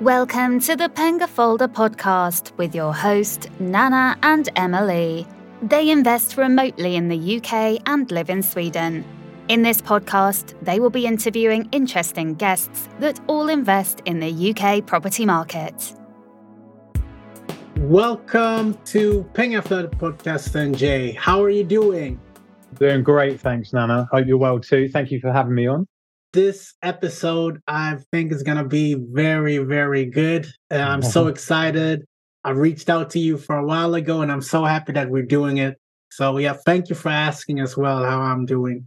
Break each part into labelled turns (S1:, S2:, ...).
S1: Welcome to the Penga Folder podcast with your host, Nana and Emelie. They invest remotely in the UK and live in Sweden. In this podcast, they will be interviewing interesting guests that all invest in the UK property market.
S2: Welcome to Penga Folder podcast, and Jay. How are you doing?
S3: Doing great, thanks, Nana. Hope you're well too. Thank you for having me on
S2: this episode I think is going to be very, very good. And I'm so mm-hmm. excited. I reached out to you for a while ago and I'm so happy that we're doing it. So, yeah, thank you for asking as well how I'm doing.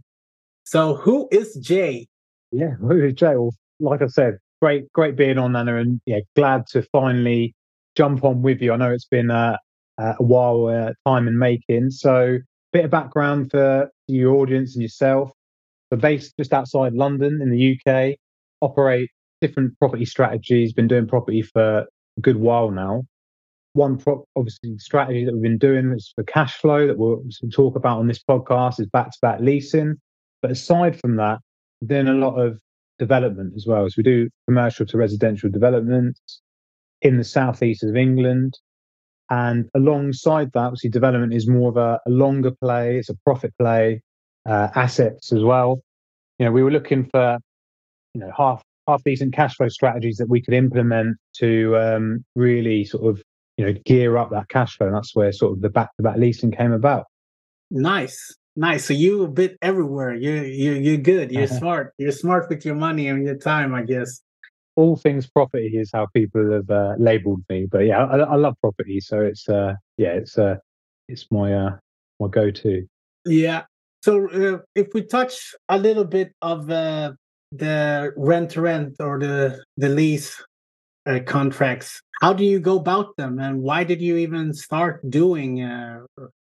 S2: So, who is Jay?
S3: Yeah, who is Jay? Well, like I said, great, great being on, Nana, and yeah, glad to finally jump on with you. I know it's been uh, a while uh, time in making. So, bit of background for your audience and yourself. Based just outside London in the UK, operate different property strategies, been doing property for a good while now. One pro- obviously strategy that we've been doing is for cash flow that we'll talk about on this podcast is back to back leasing. But aside from that, we're doing a lot of development as well. So we do commercial to residential developments in the southeast of England. And alongside that, obviously, development is more of a, a longer play, it's a profit play uh, assets as well. You know, we were looking for you know half half decent cash flow strategies that we could implement to um, really sort of you know gear up that cash flow. And that's where sort of the back to back leasing came about.
S2: Nice, nice. So you a bit everywhere. You you you're good. You're smart. You're smart with your money and your time, I guess.
S3: All things property is how people have uh, labelled me. But yeah, I, I, love property, so it's uh yeah, it's uh it's my uh my go to.
S2: Yeah, so uh, if we touch a little bit of uh, the rent to rent or the the lease uh, contracts, how do you go about them, and why did you even start doing uh,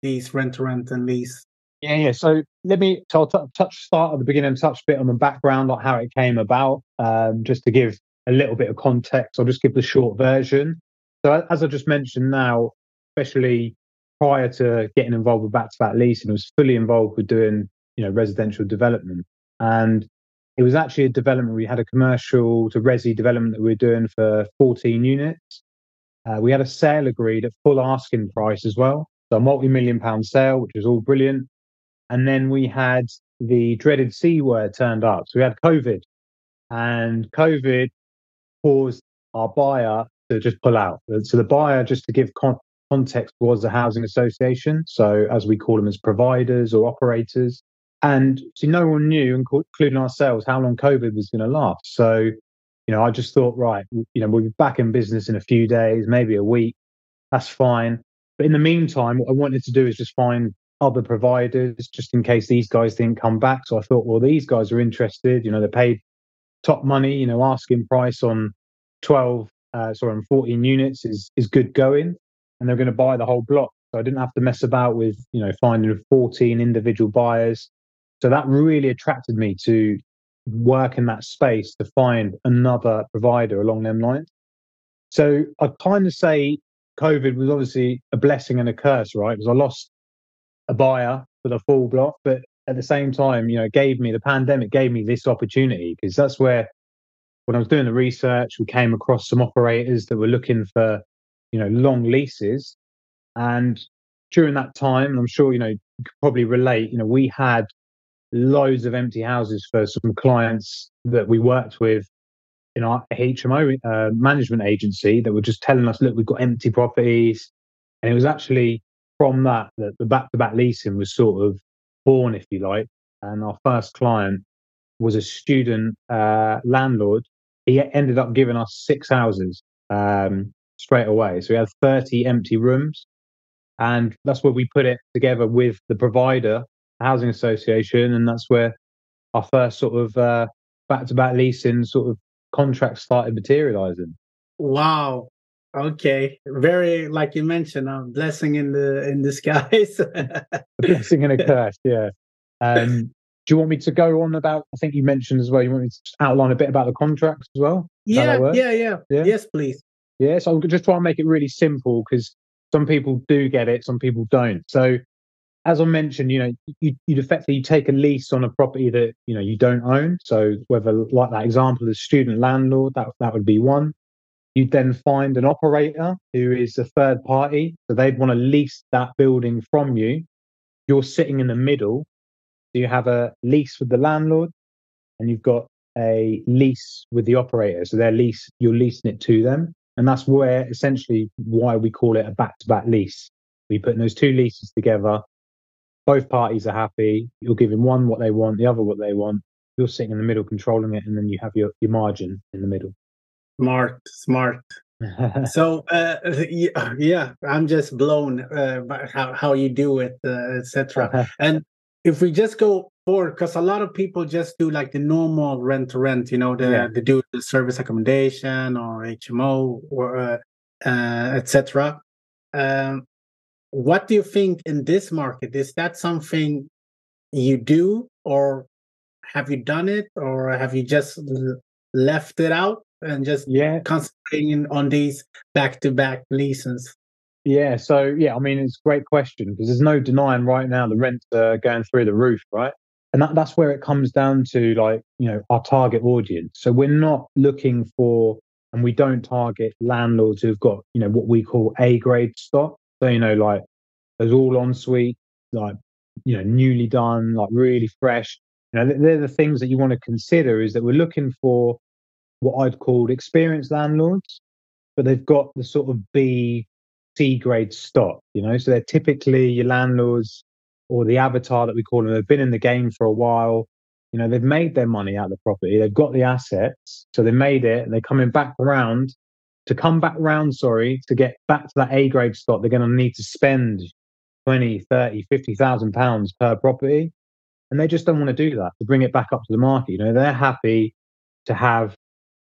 S2: these rent to rent and lease?
S3: Yeah, yeah. So let me so I'll t- touch start at the beginning, touch a bit on the background, like how it came about, um, just to give a little bit of context. I'll just give the short version. So as I just mentioned now, especially prior to getting involved with back-to-back leasing, I was fully involved with doing you know residential development, and it was actually a development. We had a commercial to resi development that we were doing for 14 units. Uh, we had a sale agreed at full asking price as well, so a multi-million pound sale, which was all brilliant. And then we had the dreaded C word turned up. So we had COVID, and COVID caused our buyer to just pull out. So the buyer, just to give con- context was the housing association. So, as we call them as providers or operators. And see, no one knew, including ourselves, how long COVID was going to last. So, you know, I just thought, right, you know, we'll be back in business in a few days, maybe a week. That's fine. But in the meantime, what I wanted to do is just find other providers just in case these guys didn't come back. So I thought, well, these guys are interested. You know, they paid top money. You know, asking price on 12, uh, sorry, on 14 units is is good going and they're going to buy the whole block. So I didn't have to mess about with, you know, finding 14 individual buyers. So that really attracted me to work in that space to find another provider along them lines. So I kind of say COVID was obviously a blessing and a curse, right? Because I lost a buyer for the full block, but at the same time, you know, it gave me the pandemic gave me this opportunity because that's where when I was doing the research, we came across some operators that were looking for you know long leases. And during that time i'm sure you know you could probably relate you know we had loads of empty houses for some clients that we worked with in our hmo uh, management agency that were just telling us look we've got empty properties. And it was actually from that that the back-to-back leasing was sort of born if you like. And our first client was a student uh, landlord. He ended up giving us six houses um, straight away. So we had 30 empty rooms. And that's where we put it together with the provider, housing association. And that's where our first sort of back to back leasing sort of contracts started materializing.
S2: Wow. Okay. Very like you mentioned, a blessing in the in disguise.
S3: a blessing and a curse, yeah. Um, do you want me to go on about I think you mentioned as well, you want me to outline a bit about the contracts as well?
S2: Yeah, yeah, yeah, yeah. Yes, please.
S3: Yeah, so I'm just trying to make it really simple because some people do get it, some people don't. So as I mentioned, you know, you, would effectively take a lease on a property that you know you don't own. So whether like that example, the student landlord, that that would be one. You'd then find an operator who is a third party. So they'd want to lease that building from you. You're sitting in the middle. So you have a lease with the landlord and you've got a lease with the operator. So their lease, you're leasing it to them. And that's where essentially why we call it a back to back lease. We put those two leases together. Both parties are happy. You're giving one what they want, the other what they want. You're sitting in the middle controlling it, and then you have your, your margin in the middle.
S2: Smart, smart. so uh, yeah, I'm just blown uh, by how, how you do it, uh, etc. and if we just go forward, because a lot of people just do like the normal rent to rent, you know, the yeah. they do the service accommodation or HMO or uh, uh etc. Um, what do you think in this market? Is that something you do, or have you done it, or have you just left it out and just yeah concentrating on these back to back leases?
S3: Yeah, so yeah, I mean it's a great question because there's no denying right now the rents are going through the roof, right? And that, that's where it comes down to like, you know, our target audience. So we're not looking for and we don't target landlords who've got, you know, what we call A grade stock. So, you know, like there's all en suite, like, you know, newly done, like really fresh. You know, they're the things that you want to consider is that we're looking for what I'd call experienced landlords, but they've got the sort of B C grade stock, you know. So they're typically your landlords or the avatar that we call them. They've been in the game for a while. You know, they've made their money out of the property. They've got the assets, so they made it. And they're coming back around to come back round. Sorry, to get back to that A grade spot, they're going to need to spend 20, 30, 50,000 pounds per property. And they just don't want to do that to bring it back up to the market. You know, they're happy to have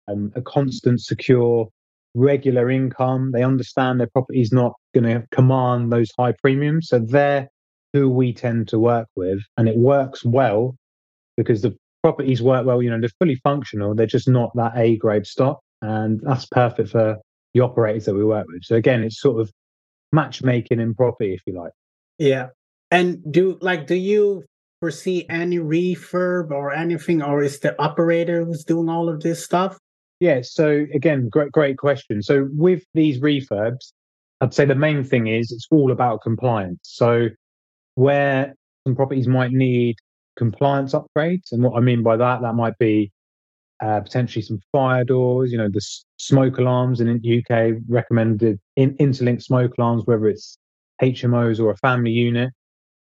S3: um, a constant, secure regular income. They understand their property is not going to command those high premiums. So they're who we tend to work with. And it works well because the properties work well. You know, they're fully functional. They're just not that A grade stock. And that's perfect for the operators that we work with. So again, it's sort of matchmaking in property, if you like.
S2: Yeah. And do like, do you foresee any refurb or anything, or is the operator who's doing all of this stuff?
S3: Yeah. So again, great, great question. So with these refurbs, I'd say the main thing is it's all about compliance. So where some properties might need compliance upgrades, and what I mean by that, that might be uh, potentially some fire doors, you know, the smoke alarms in the UK recommended in, interlinked smoke alarms, whether it's HMOs or a family unit.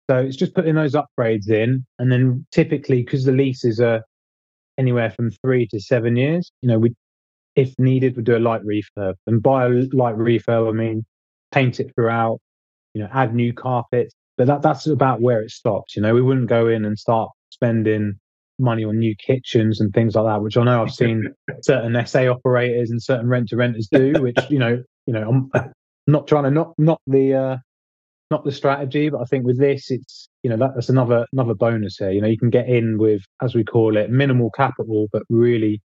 S3: So it's just putting those upgrades in, and then typically because the leases are anywhere from three to seven years. You know, we, if needed, we do a light refurb. And by a light refurb, I mean paint it throughout. You know, add new carpets. But that that's about where it stops. You know, we wouldn't go in and start spending money on new kitchens and things like that, which I know I've seen certain SA operators and certain rent to renters do. Which you know, you know, I'm not trying to not not the uh, not the strategy, but I think with this, it's you know that, that's another another bonus here. You know, you can get in with as we call it minimal capital, but really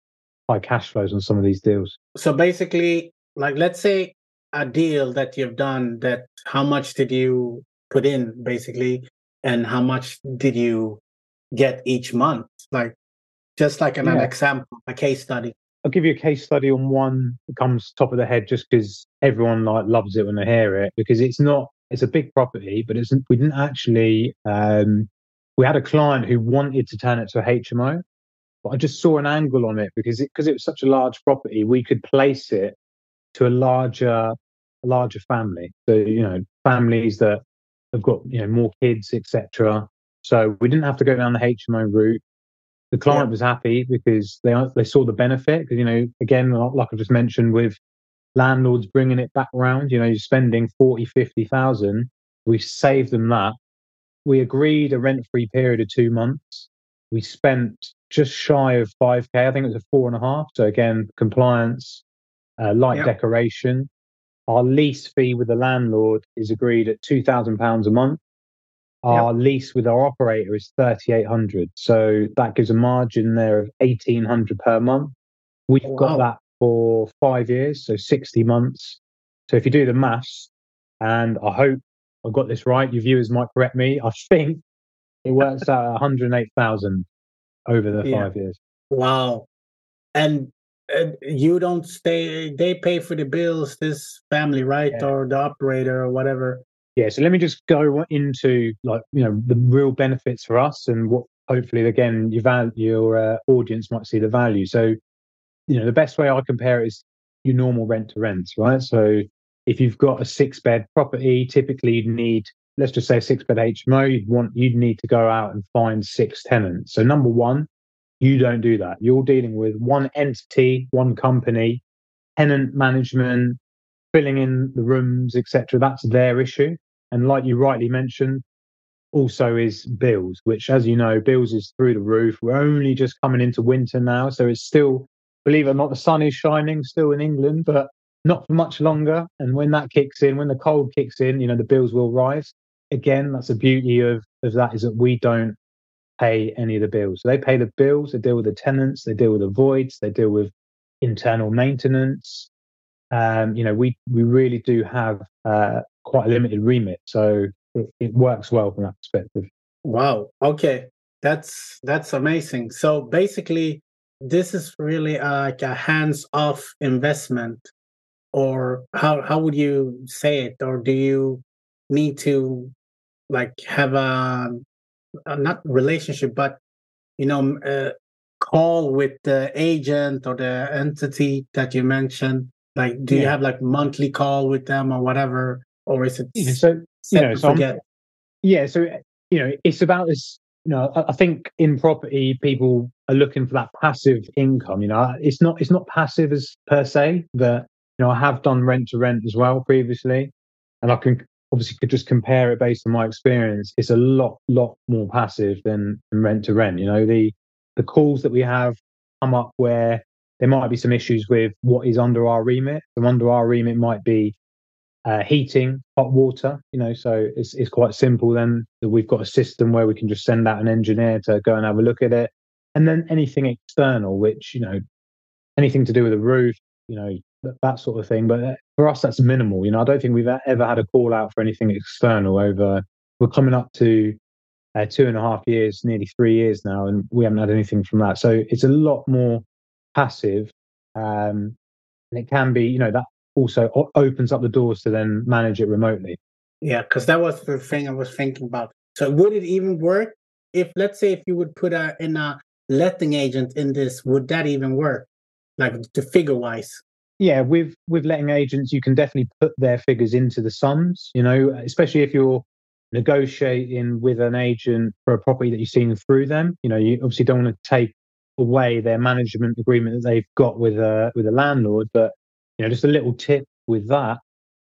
S3: high cash flows on some of these deals.
S2: So basically, like let's say a deal that you've done, that how much did you put in basically, and how much did you get each month? Like just like an, yeah. an example, a case study.
S3: I'll give you a case study on one that comes top of the head just because everyone like loves it when they hear it because it's not it's a big property, but it's we didn't actually. Um, we had a client who wanted to turn it to a HMO, but I just saw an angle on it because it because it was such a large property, we could place it to a larger larger family. So you know, families that have got you know more kids, etc. So we didn't have to go down the HMO route. The client yeah. was happy because they they saw the benefit. Because you know, again, like I just mentioned, with landlords bringing it back around. You know, you're spending 40, 50,000. We saved them that. We agreed a rent free period of two months. We spent just shy of 5K. I think it was a four and a half. So again, compliance, uh, light yep. decoration. Our lease fee with the landlord is agreed at £2,000 a month. Our yep. lease with our operator is 3800 So that gives a margin there of 1800 per month. We've wow. got that for five years, so 60 months. So if you do the maths, and I hope I've got this right, your viewers might correct me. I think it works out 108,000 over the yeah. five years.
S2: Wow. And you don't stay. They pay for the bills. This family, right, yeah. or the operator, or whatever.
S3: Yeah. So let me just go into like you know the real benefits for us and what hopefully again your val- your uh, audience might see the value. So you know the best way I compare it is your normal rent to rent, right? So if you've got a six bed property, typically you'd need let's just say six bed HMO, you'd want you'd need to go out and find six tenants. So number one, you don't do that. You're dealing with one entity, one company, tenant management, filling in the rooms, etc. That's their issue. And like you rightly mentioned, also is bills, which, as you know, bills is through the roof. We're only just coming into winter now, so it's still, believe it or not, the sun is shining still in England, but not for much longer. And when that kicks in, when the cold kicks in, you know, the bills will rise. Again, that's the beauty of, of that is that we don't pay any of the bills. So they pay the bills, they deal with the tenants, they deal with the voids, they deal with internal maintenance. Um, you know, we we really do have uh, quite a limited remit, so it, it works well from that perspective.
S2: Wow. Okay, that's that's amazing. So basically, this is really uh, like a hands-off investment, or how how would you say it? Or do you need to like have a uh, not relationship, but you know, uh, call with the agent or the entity that you mentioned? Like, do yeah. you have like monthly call with them or whatever, or is it
S3: yeah, so you know? So yeah, so you know, it's about this. You know, I, I think in property, people are looking for that passive income. You know, it's not it's not passive as per se, that you know, I have done rent to rent as well previously, and I can obviously could just compare it based on my experience, it's a lot, lot more passive than, rent to rent. You know, the the calls that we have come up where there might be some issues with what is under our remit. And under our remit might be uh, heating, hot water. You know, so it's it's quite simple. Then that we've got a system where we can just send out an engineer to go and have a look at it, and then anything external, which you know, anything to do with the roof, you know, that, that sort of thing. But uh, for us, that's minimal. You know, I don't think we've ever had a call out for anything external over. We're coming up to uh, two and a half years, nearly three years now, and we haven't had anything from that. So it's a lot more passive, um, and it can be, you know, that also o- opens up the doors to then manage it remotely.
S2: Yeah, because that was the thing I was thinking about. So would it even work if, let's say, if you would put a in a letting agent in this, would that even work, like the figure wise?
S3: Yeah, with with letting agents, you can definitely put their figures into the sums. You know, especially if you're negotiating with an agent for a property that you've seen through them. You know, you obviously don't want to take away their management agreement that they've got with a with a landlord. But you know, just a little tip with that: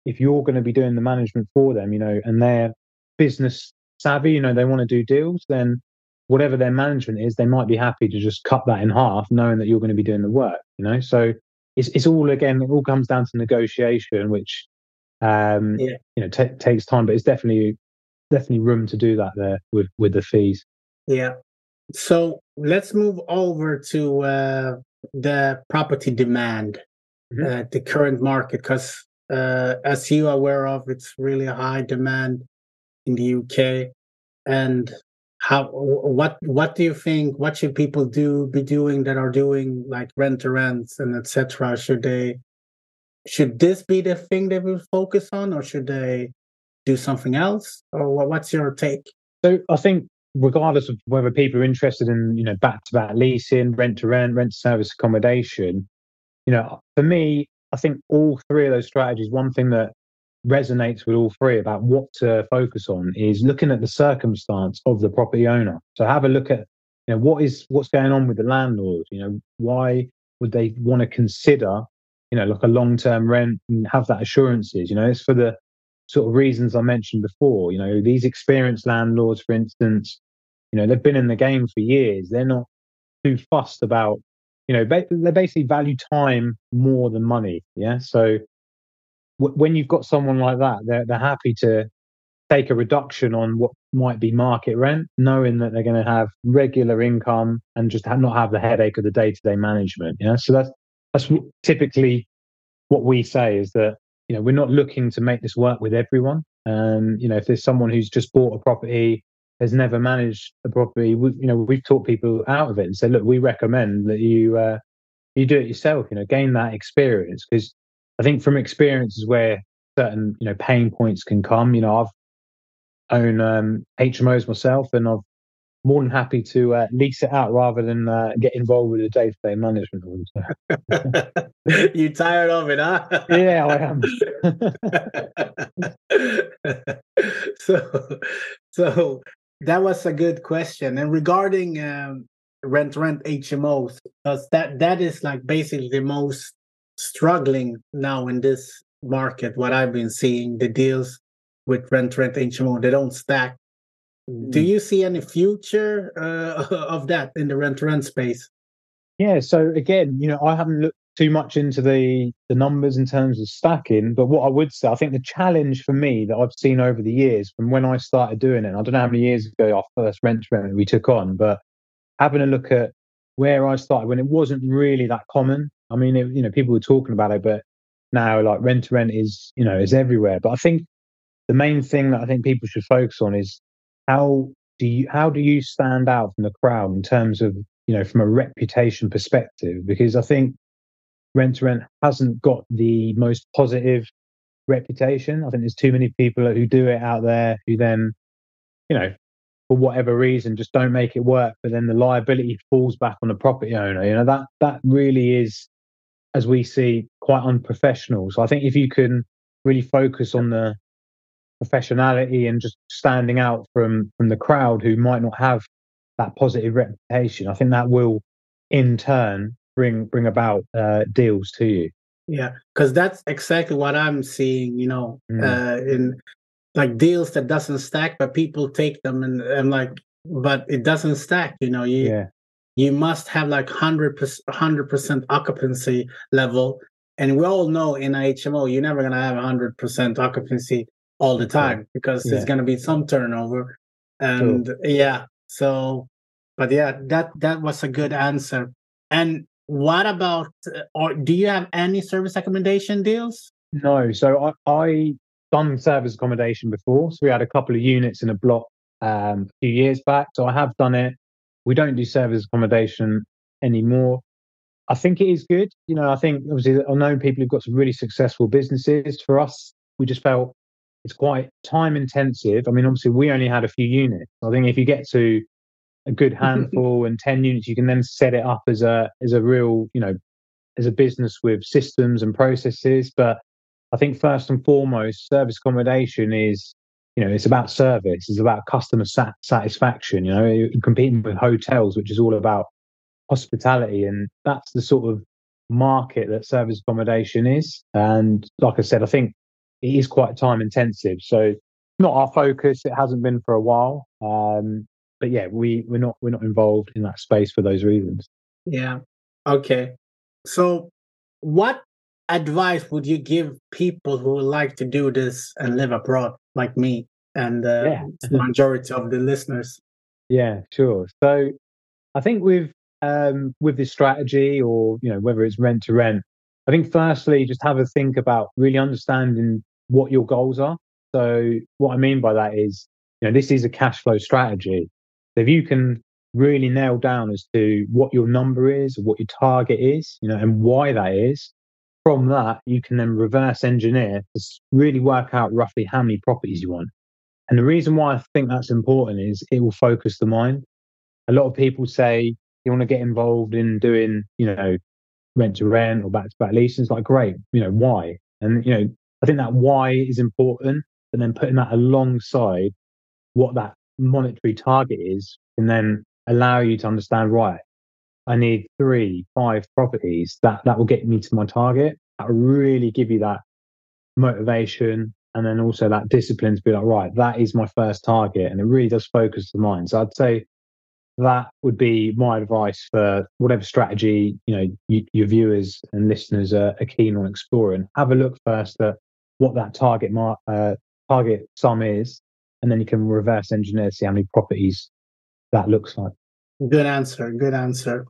S3: if you're going to be doing the management for them, you know, and they're business savvy, you know, they want to do deals, then whatever their management is, they might be happy to just cut that in half, knowing that you're going to be doing the work. You know, so it's, it's all again it all comes down to negotiation which um yeah. you know t- takes time but it's definitely definitely room to do that there with with the fees
S2: yeah so let's move over to uh the property demand mm-hmm. uh, the current market because uh as you are aware of it's really a high demand in the uk and how what what do you think what should people do be doing that are doing like rent to rents and etc should they should this be the thing they will focus on or should they do something else? Or what's your take?
S3: So i think regardless of whether people are interested in you know back to back leasing rent to rent rent service accommodation you know for me i think all three of those strategies one thing that resonates with all three about what to focus on is looking at the circumstance of the property owner. So have a look at you know what is what's going on with the landlord. You know why would they want to consider you know like a long term rent and have that assurances. You know it's for the sort of reasons I mentioned before. You know these experienced landlords, for instance, you know they've been in the game for years. They're not too fussed about you know they basically value time more than money. Yeah, so when you've got someone like that, they're they're happy to take a reduction on what might be market rent, knowing that they're going to have regular income and just have, not have the headache of the day to day management. Yeah, so that's that's typically what we say is that you know we're not looking to make this work with everyone. And you know, if there's someone who's just bought a property, has never managed a property, we, you know, we've taught people out of it and said, look, we recommend that you uh, you do it yourself. You know, gain that experience because I think from experiences where certain you know pain points can come. You know, I've own um, HMOs myself, and I've more than happy to uh, lease it out rather than uh, get involved with the day-to-day management
S2: of it. you tired of it, huh?
S3: yeah, I
S2: am. so, so that was a good question. And regarding um, rent rent HMOs, because that that is like basically the most struggling now in this market. What I've been seeing, the deals with rent rent HMO, they don't stack do mm. you see any future uh, of that in the rent rent space?
S3: Yeah. So again, you know, I haven't looked too much into the the numbers in terms of stacking, but what I would say, I think the challenge for me that I've seen over the years from when I started doing it, I don't know how many years ago our first rent rent we took on, but having a look at where I started when it wasn't really that common. I mean, it, you know, people were talking about it, but now like rent to rent is you know is everywhere. But I think the main thing that I think people should focus on is how do you how do you stand out from the crowd in terms of you know from a reputation perspective? Because I think rent to rent hasn't got the most positive reputation. I think there's too many people who do it out there who then, you know, for whatever reason, just don't make it work. But then the liability falls back on the property owner. You know that that really is, as we see, quite unprofessional. So I think if you can really focus on the professionality and just standing out from from the crowd who might not have that positive reputation i think that will in turn bring bring about uh, deals to you
S2: yeah because that's exactly what i'm seeing you know mm. uh, in like deals that doesn't stack but people take them and i'm like but it doesn't stack you know you yeah. You must have like 100 100% occupancy level. And we all know in HMO, you're never going to have 100% occupancy all the time because yeah. there's going to be some turnover. And True. yeah so but yeah that that was a good answer. And what about uh, or do you have any service accommodation deals?
S3: No so i i done service accommodation before so we had a couple of units in a block um, a few years back. So i have done it we don't do service accommodation anymore i think it is good you know i think obviously i know people who've got some really successful businesses for us we just felt it's quite time intensive. I mean, obviously, we only had a few units. I think if you get to a good handful and 10 units, you can then set it up as a, as a real, you know, as a business with systems and processes. But I think first and foremost, service accommodation is, you know, it's about service, it's about customer sat- satisfaction. You know, you're competing with hotels, which is all about hospitality. And that's the sort of market that service accommodation is. And like I said, I think it is quite time intensive. So not our focus. It hasn't been for a while. Um, but yeah, we we're not we're not involved in that space for those reasons.
S2: Yeah. Okay. So what advice would you give people who would like to do this and live abroad like me and uh, yeah. the majority of the listeners?
S3: Yeah, sure. So I think with um, with this strategy or you know whether it's rent to rent, I think firstly just have a think about really understanding what your goals are. So what I mean by that is, you know, this is a cash flow strategy. So if you can really nail down as to what your number is, what your target is, you know, and why that is, from that you can then reverse engineer to really work out roughly how many properties you want. And the reason why I think that's important is it will focus the mind. A lot of people say you want to get involved in doing, you know, rent to rent or back to back leases. Like, great, you know, why? And you know, I think that why is important, and then putting that alongside what that monetary target is, can then allow you to understand, right, I need three, five properties that that will get me to my target. That will really give you that motivation and then also that discipline to be like, right, that is my first target. And it really does focus the mind. So I'd say that would be my advice for whatever strategy, you know, you, your viewers and listeners are, are, keen on exploring. Have a look first at what that target mar- uh, target sum is, and then you can reverse engineer see how many properties that looks like.
S2: Good answer. Good answer.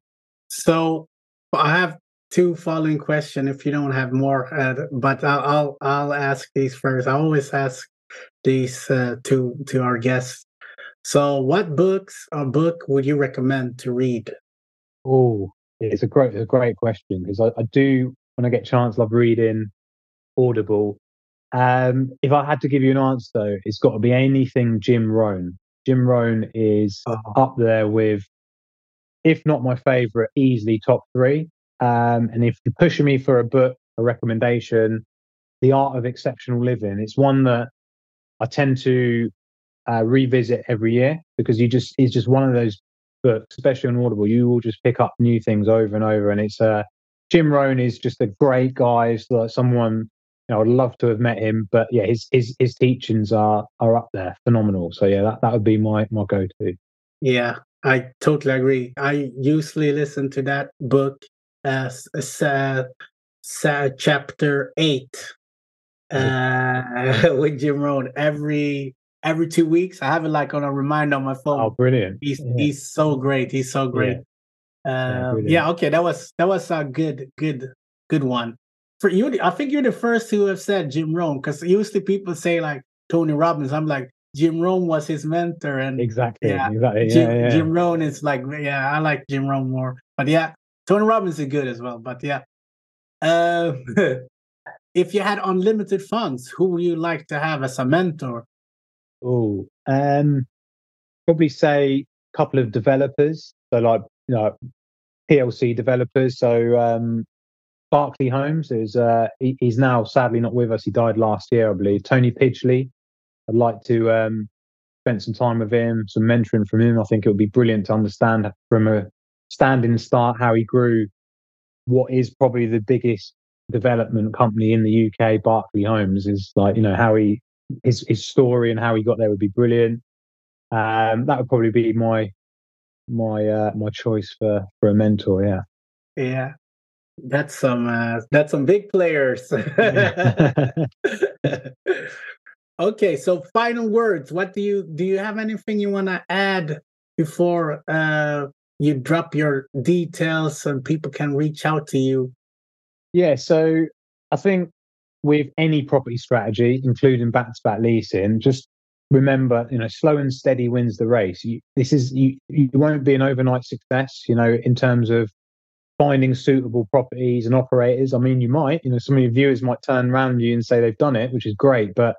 S2: So I have two following questions. If you don't have more, uh, but I'll, I'll, I'll ask these first. I always ask these uh, to to our guests. So, what books or book would you recommend to read?
S3: Oh, it's a great, a great question because I, I, do when I get a chance love reading Audible. Um, if I had to give you an answer, though, it's got to be anything Jim Rohn. Jim Rohn is oh. up there with, if not my favorite, easily top three. Um, and if you're pushing me for a book, a recommendation, The Art of Exceptional Living, it's one that I tend to uh, revisit every year because you just it's just one of those books, especially on Audible. You will just pick up new things over and over, and it's uh, Jim Rohn is just a great guy. He's like someone you know, I'd love to have met him, but yeah, his his his teachings are are up there, phenomenal. So yeah, that that would be my my go to.
S2: Yeah, I totally agree. I usually listen to that book as, as uh, uh, chapter eight uh, with Jim Rohn every every two weeks. I have it like on a reminder on my phone.
S3: Oh, brilliant!
S2: He's yeah. he's so great. He's so great. Yeah. Um, yeah, okay, that was that was a good good good one. For you, I think you're the first who have said Jim Rohn because usually people say like Tony Robbins. I'm like Jim Rohn was his mentor, and
S3: exactly,
S2: yeah,
S3: exactly.
S2: Jim,
S3: yeah, yeah.
S2: Jim Rohn is like yeah, I like Jim Rohn more, but yeah, Tony Robbins is good as well. But yeah, uh, if you had unlimited funds, who would you like to have as a mentor?
S3: Oh, um, probably say a couple of developers. So like you know, PLC developers. So um, Berkeley Homes is uh, he, he's now sadly not with us. He died last year, I believe. Tony Pidgley. I'd like to um, spend some time with him, some mentoring from him. I think it would be brilliant to understand from a standing start how he grew what is probably the biggest development company in the UK, Berkeley Homes, is like, you know, how he his his story and how he got there would be brilliant. Um, that would probably be my my uh, my choice for for a mentor. Yeah.
S2: Yeah. That's some uh, that's some big players. okay, so final words. What do you do you have anything you want to add before uh you drop your details and people can reach out to you?
S3: Yeah, so I think with any property strategy, including back-to-back leasing, just remember, you know, slow and steady wins the race. You, this is you. You won't be an overnight success, you know, in terms of finding suitable properties and operators. I mean, you might, you know, some of your viewers might turn around you and say they've done it, which is great. But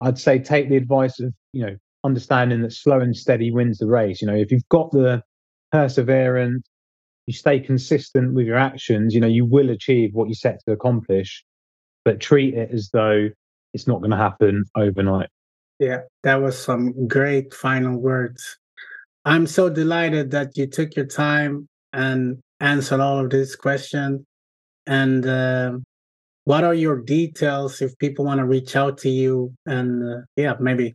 S3: I'd say take the advice of, you know, understanding that slow and steady wins the race. You know, if you've got the perseverance, you stay consistent with your actions, you know, you will achieve what you set to accomplish. But treat it as though it's not going to happen overnight.
S2: Yeah, that was some great final words. I'm so delighted that you took your time and answered all of these questions. And uh, what are your details if people want to reach out to you? And uh, yeah, maybe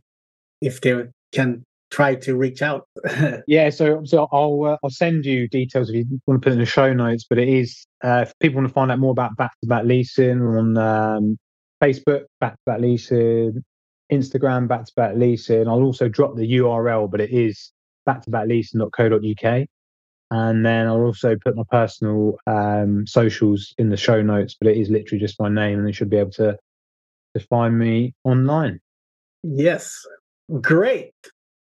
S2: if they can try to reach out.
S3: yeah, so so I'll uh, I'll send you details if you want to put in the show notes. But it is uh, if people want to find out more about back to back leasing on um, Facebook, back to back leasing, Instagram, back to back leasing. I'll also drop the URL, but it is back to back leasing.co.uk. And then I'll also put my personal um, socials in the show notes, but it is literally just my name, and they should be able to to find me online.
S2: Yes, great.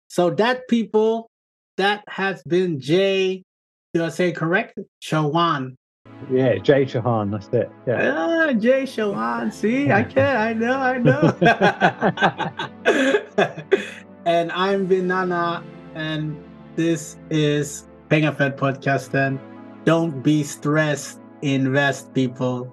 S2: So that people, that has been Jay. Do I say correct? Chauhan.
S3: Yeah, Jay Shahan, That's it. Yeah.
S2: Ah, Jay Chauhan. See, I can. I know. I know. and I'm Vinana, and this is Pengafed podcast then. Don't be stressed, invest people.